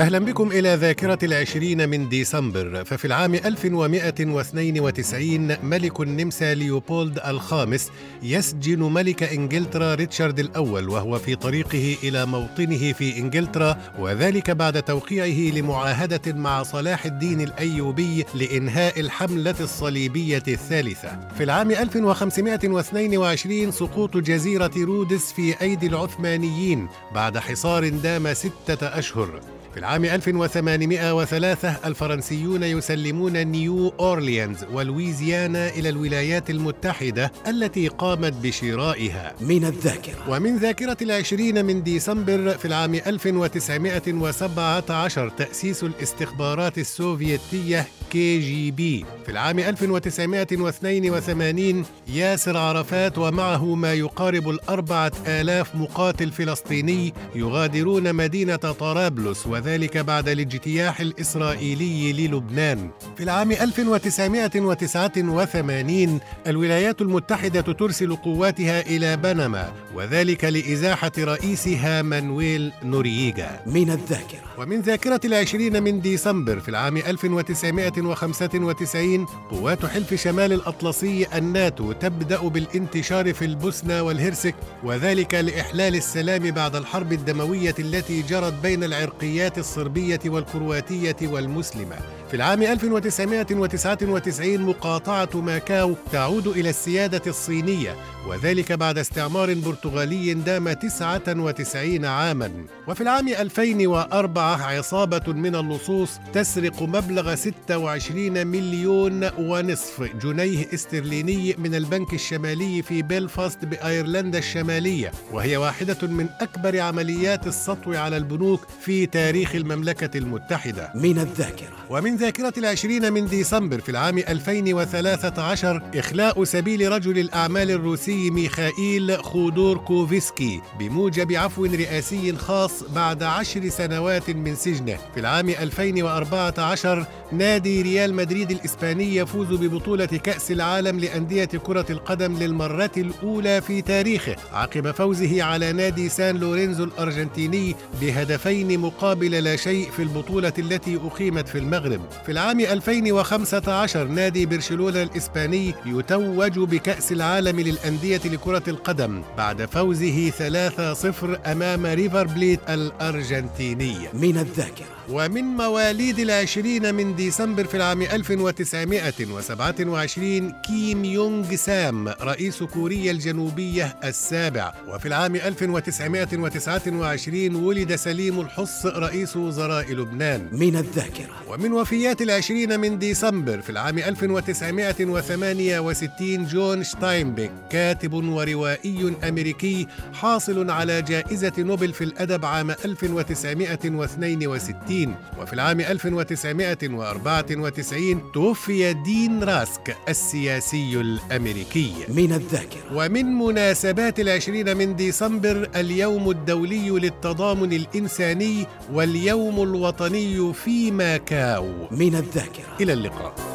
أهلا بكم إلى ذاكرة العشرين من ديسمبر ففي العام 1192 ملك النمسا ليوبولد الخامس يسجن ملك إنجلترا ريتشارد الأول وهو في طريقه إلى موطنه في إنجلترا وذلك بعد توقيعه لمعاهدة مع صلاح الدين الأيوبي لإنهاء الحملة الصليبية الثالثة. في العام 1522 سقوط جزيرة رودس في أيدي العثمانيين بعد حصار دام ستة أشهر. في العام 1803 الفرنسيون يسلمون نيو أورليانز ولويزيانا إلى الولايات المتحدة التي قامت بشرائها. من الذاكرة. ومن ذاكرة العشرين من ديسمبر في العام 1917 تأسيس الاستخبارات السوفيتية كي جي بي. في العام 1982 ياسر عرفات ومعه ما يقارب الأربعة آلاف مقاتل فلسطيني يغادرون مدينة طرابلس وذلك بعد الاجتياح الإسرائيلي للبنان. في العام 1989 الولايات المتحدة ترسل قواتها إلى بنما وذلك لإزاحة رئيسها مانويل نورييغا. من الذاكرة. ومن ذاكرة العشرين من ديسمبر في العام 1995 قوات حلف شمال الأطلسي الناتو تبدأ بالانتشار في البوسنة والهرسك وذلك لإحلال السلام بعد الحرب الدموية التي جرت بين العرقيات الصربية والكرواتية والمسلمة. في العام 1999 مقاطعة ماكاو تعود إلى السيادة الصينية وذلك بعد استعمار برتغالي دام 99 عاما. وفي العام 2004 عصابة من اللصوص تسرق مبلغ 26 مليون ونصف جنيه استرليني من البنك الشمالي في بيلفاست بأيرلندا الشمالية. وهي واحدة من أكبر عمليات السطو على البنوك في تاريخ المملكة المتحدة. من الذاكرة. ومن ذاكرة العشرين من ديسمبر في العام 2013 إخلاء سبيل رجل الأعمال الروسي ميخائيل خودوركوفسكي بموجب عفو رئاسي خاص بعد عشر سنوات من سجنه. في العام 2014 نادي ريال مدريد الإسباني يفوز ببطولة كأس العالم لأندية كرة القدم للمرة الأولى في تاريخه عقب فوزه على نادي سان لورينزو الأرجنتيني بهدفين مقابل لا شيء في البطولة التي أقيمت في المغرب. في العام 2015 نادي برشلونة الإسباني يتوج بكأس العالم للأندية لكرة القدم بعد فوزه 3-0 أمام ريفر بليت الأرجنتيني. من الذاكرة. ومن مواليد العشرين من ديسمبر في العام 1927 كيم يونغ سام رئيس كوريا الجنوبية السابع. وفي العام 1929 ولد سليم الحص رئيس وزراء لبنان. من الذاكرة. ومن وفيات العشرين من ديسمبر في العام 1968 جون شتاينبيك كاتب وروائي أمريكي حاصل على جائزة نوبل في الأدب عام 1962 وفي العام 1994 توفي دين راسك السياسي الأمريكي. من الذاكرة. ومن مناسبات العشرين من ديسمبر اليوم الدولي للتضامن الإنساني واليوم الوطني في ماكاو من الذاكرة. إلى اللقاء.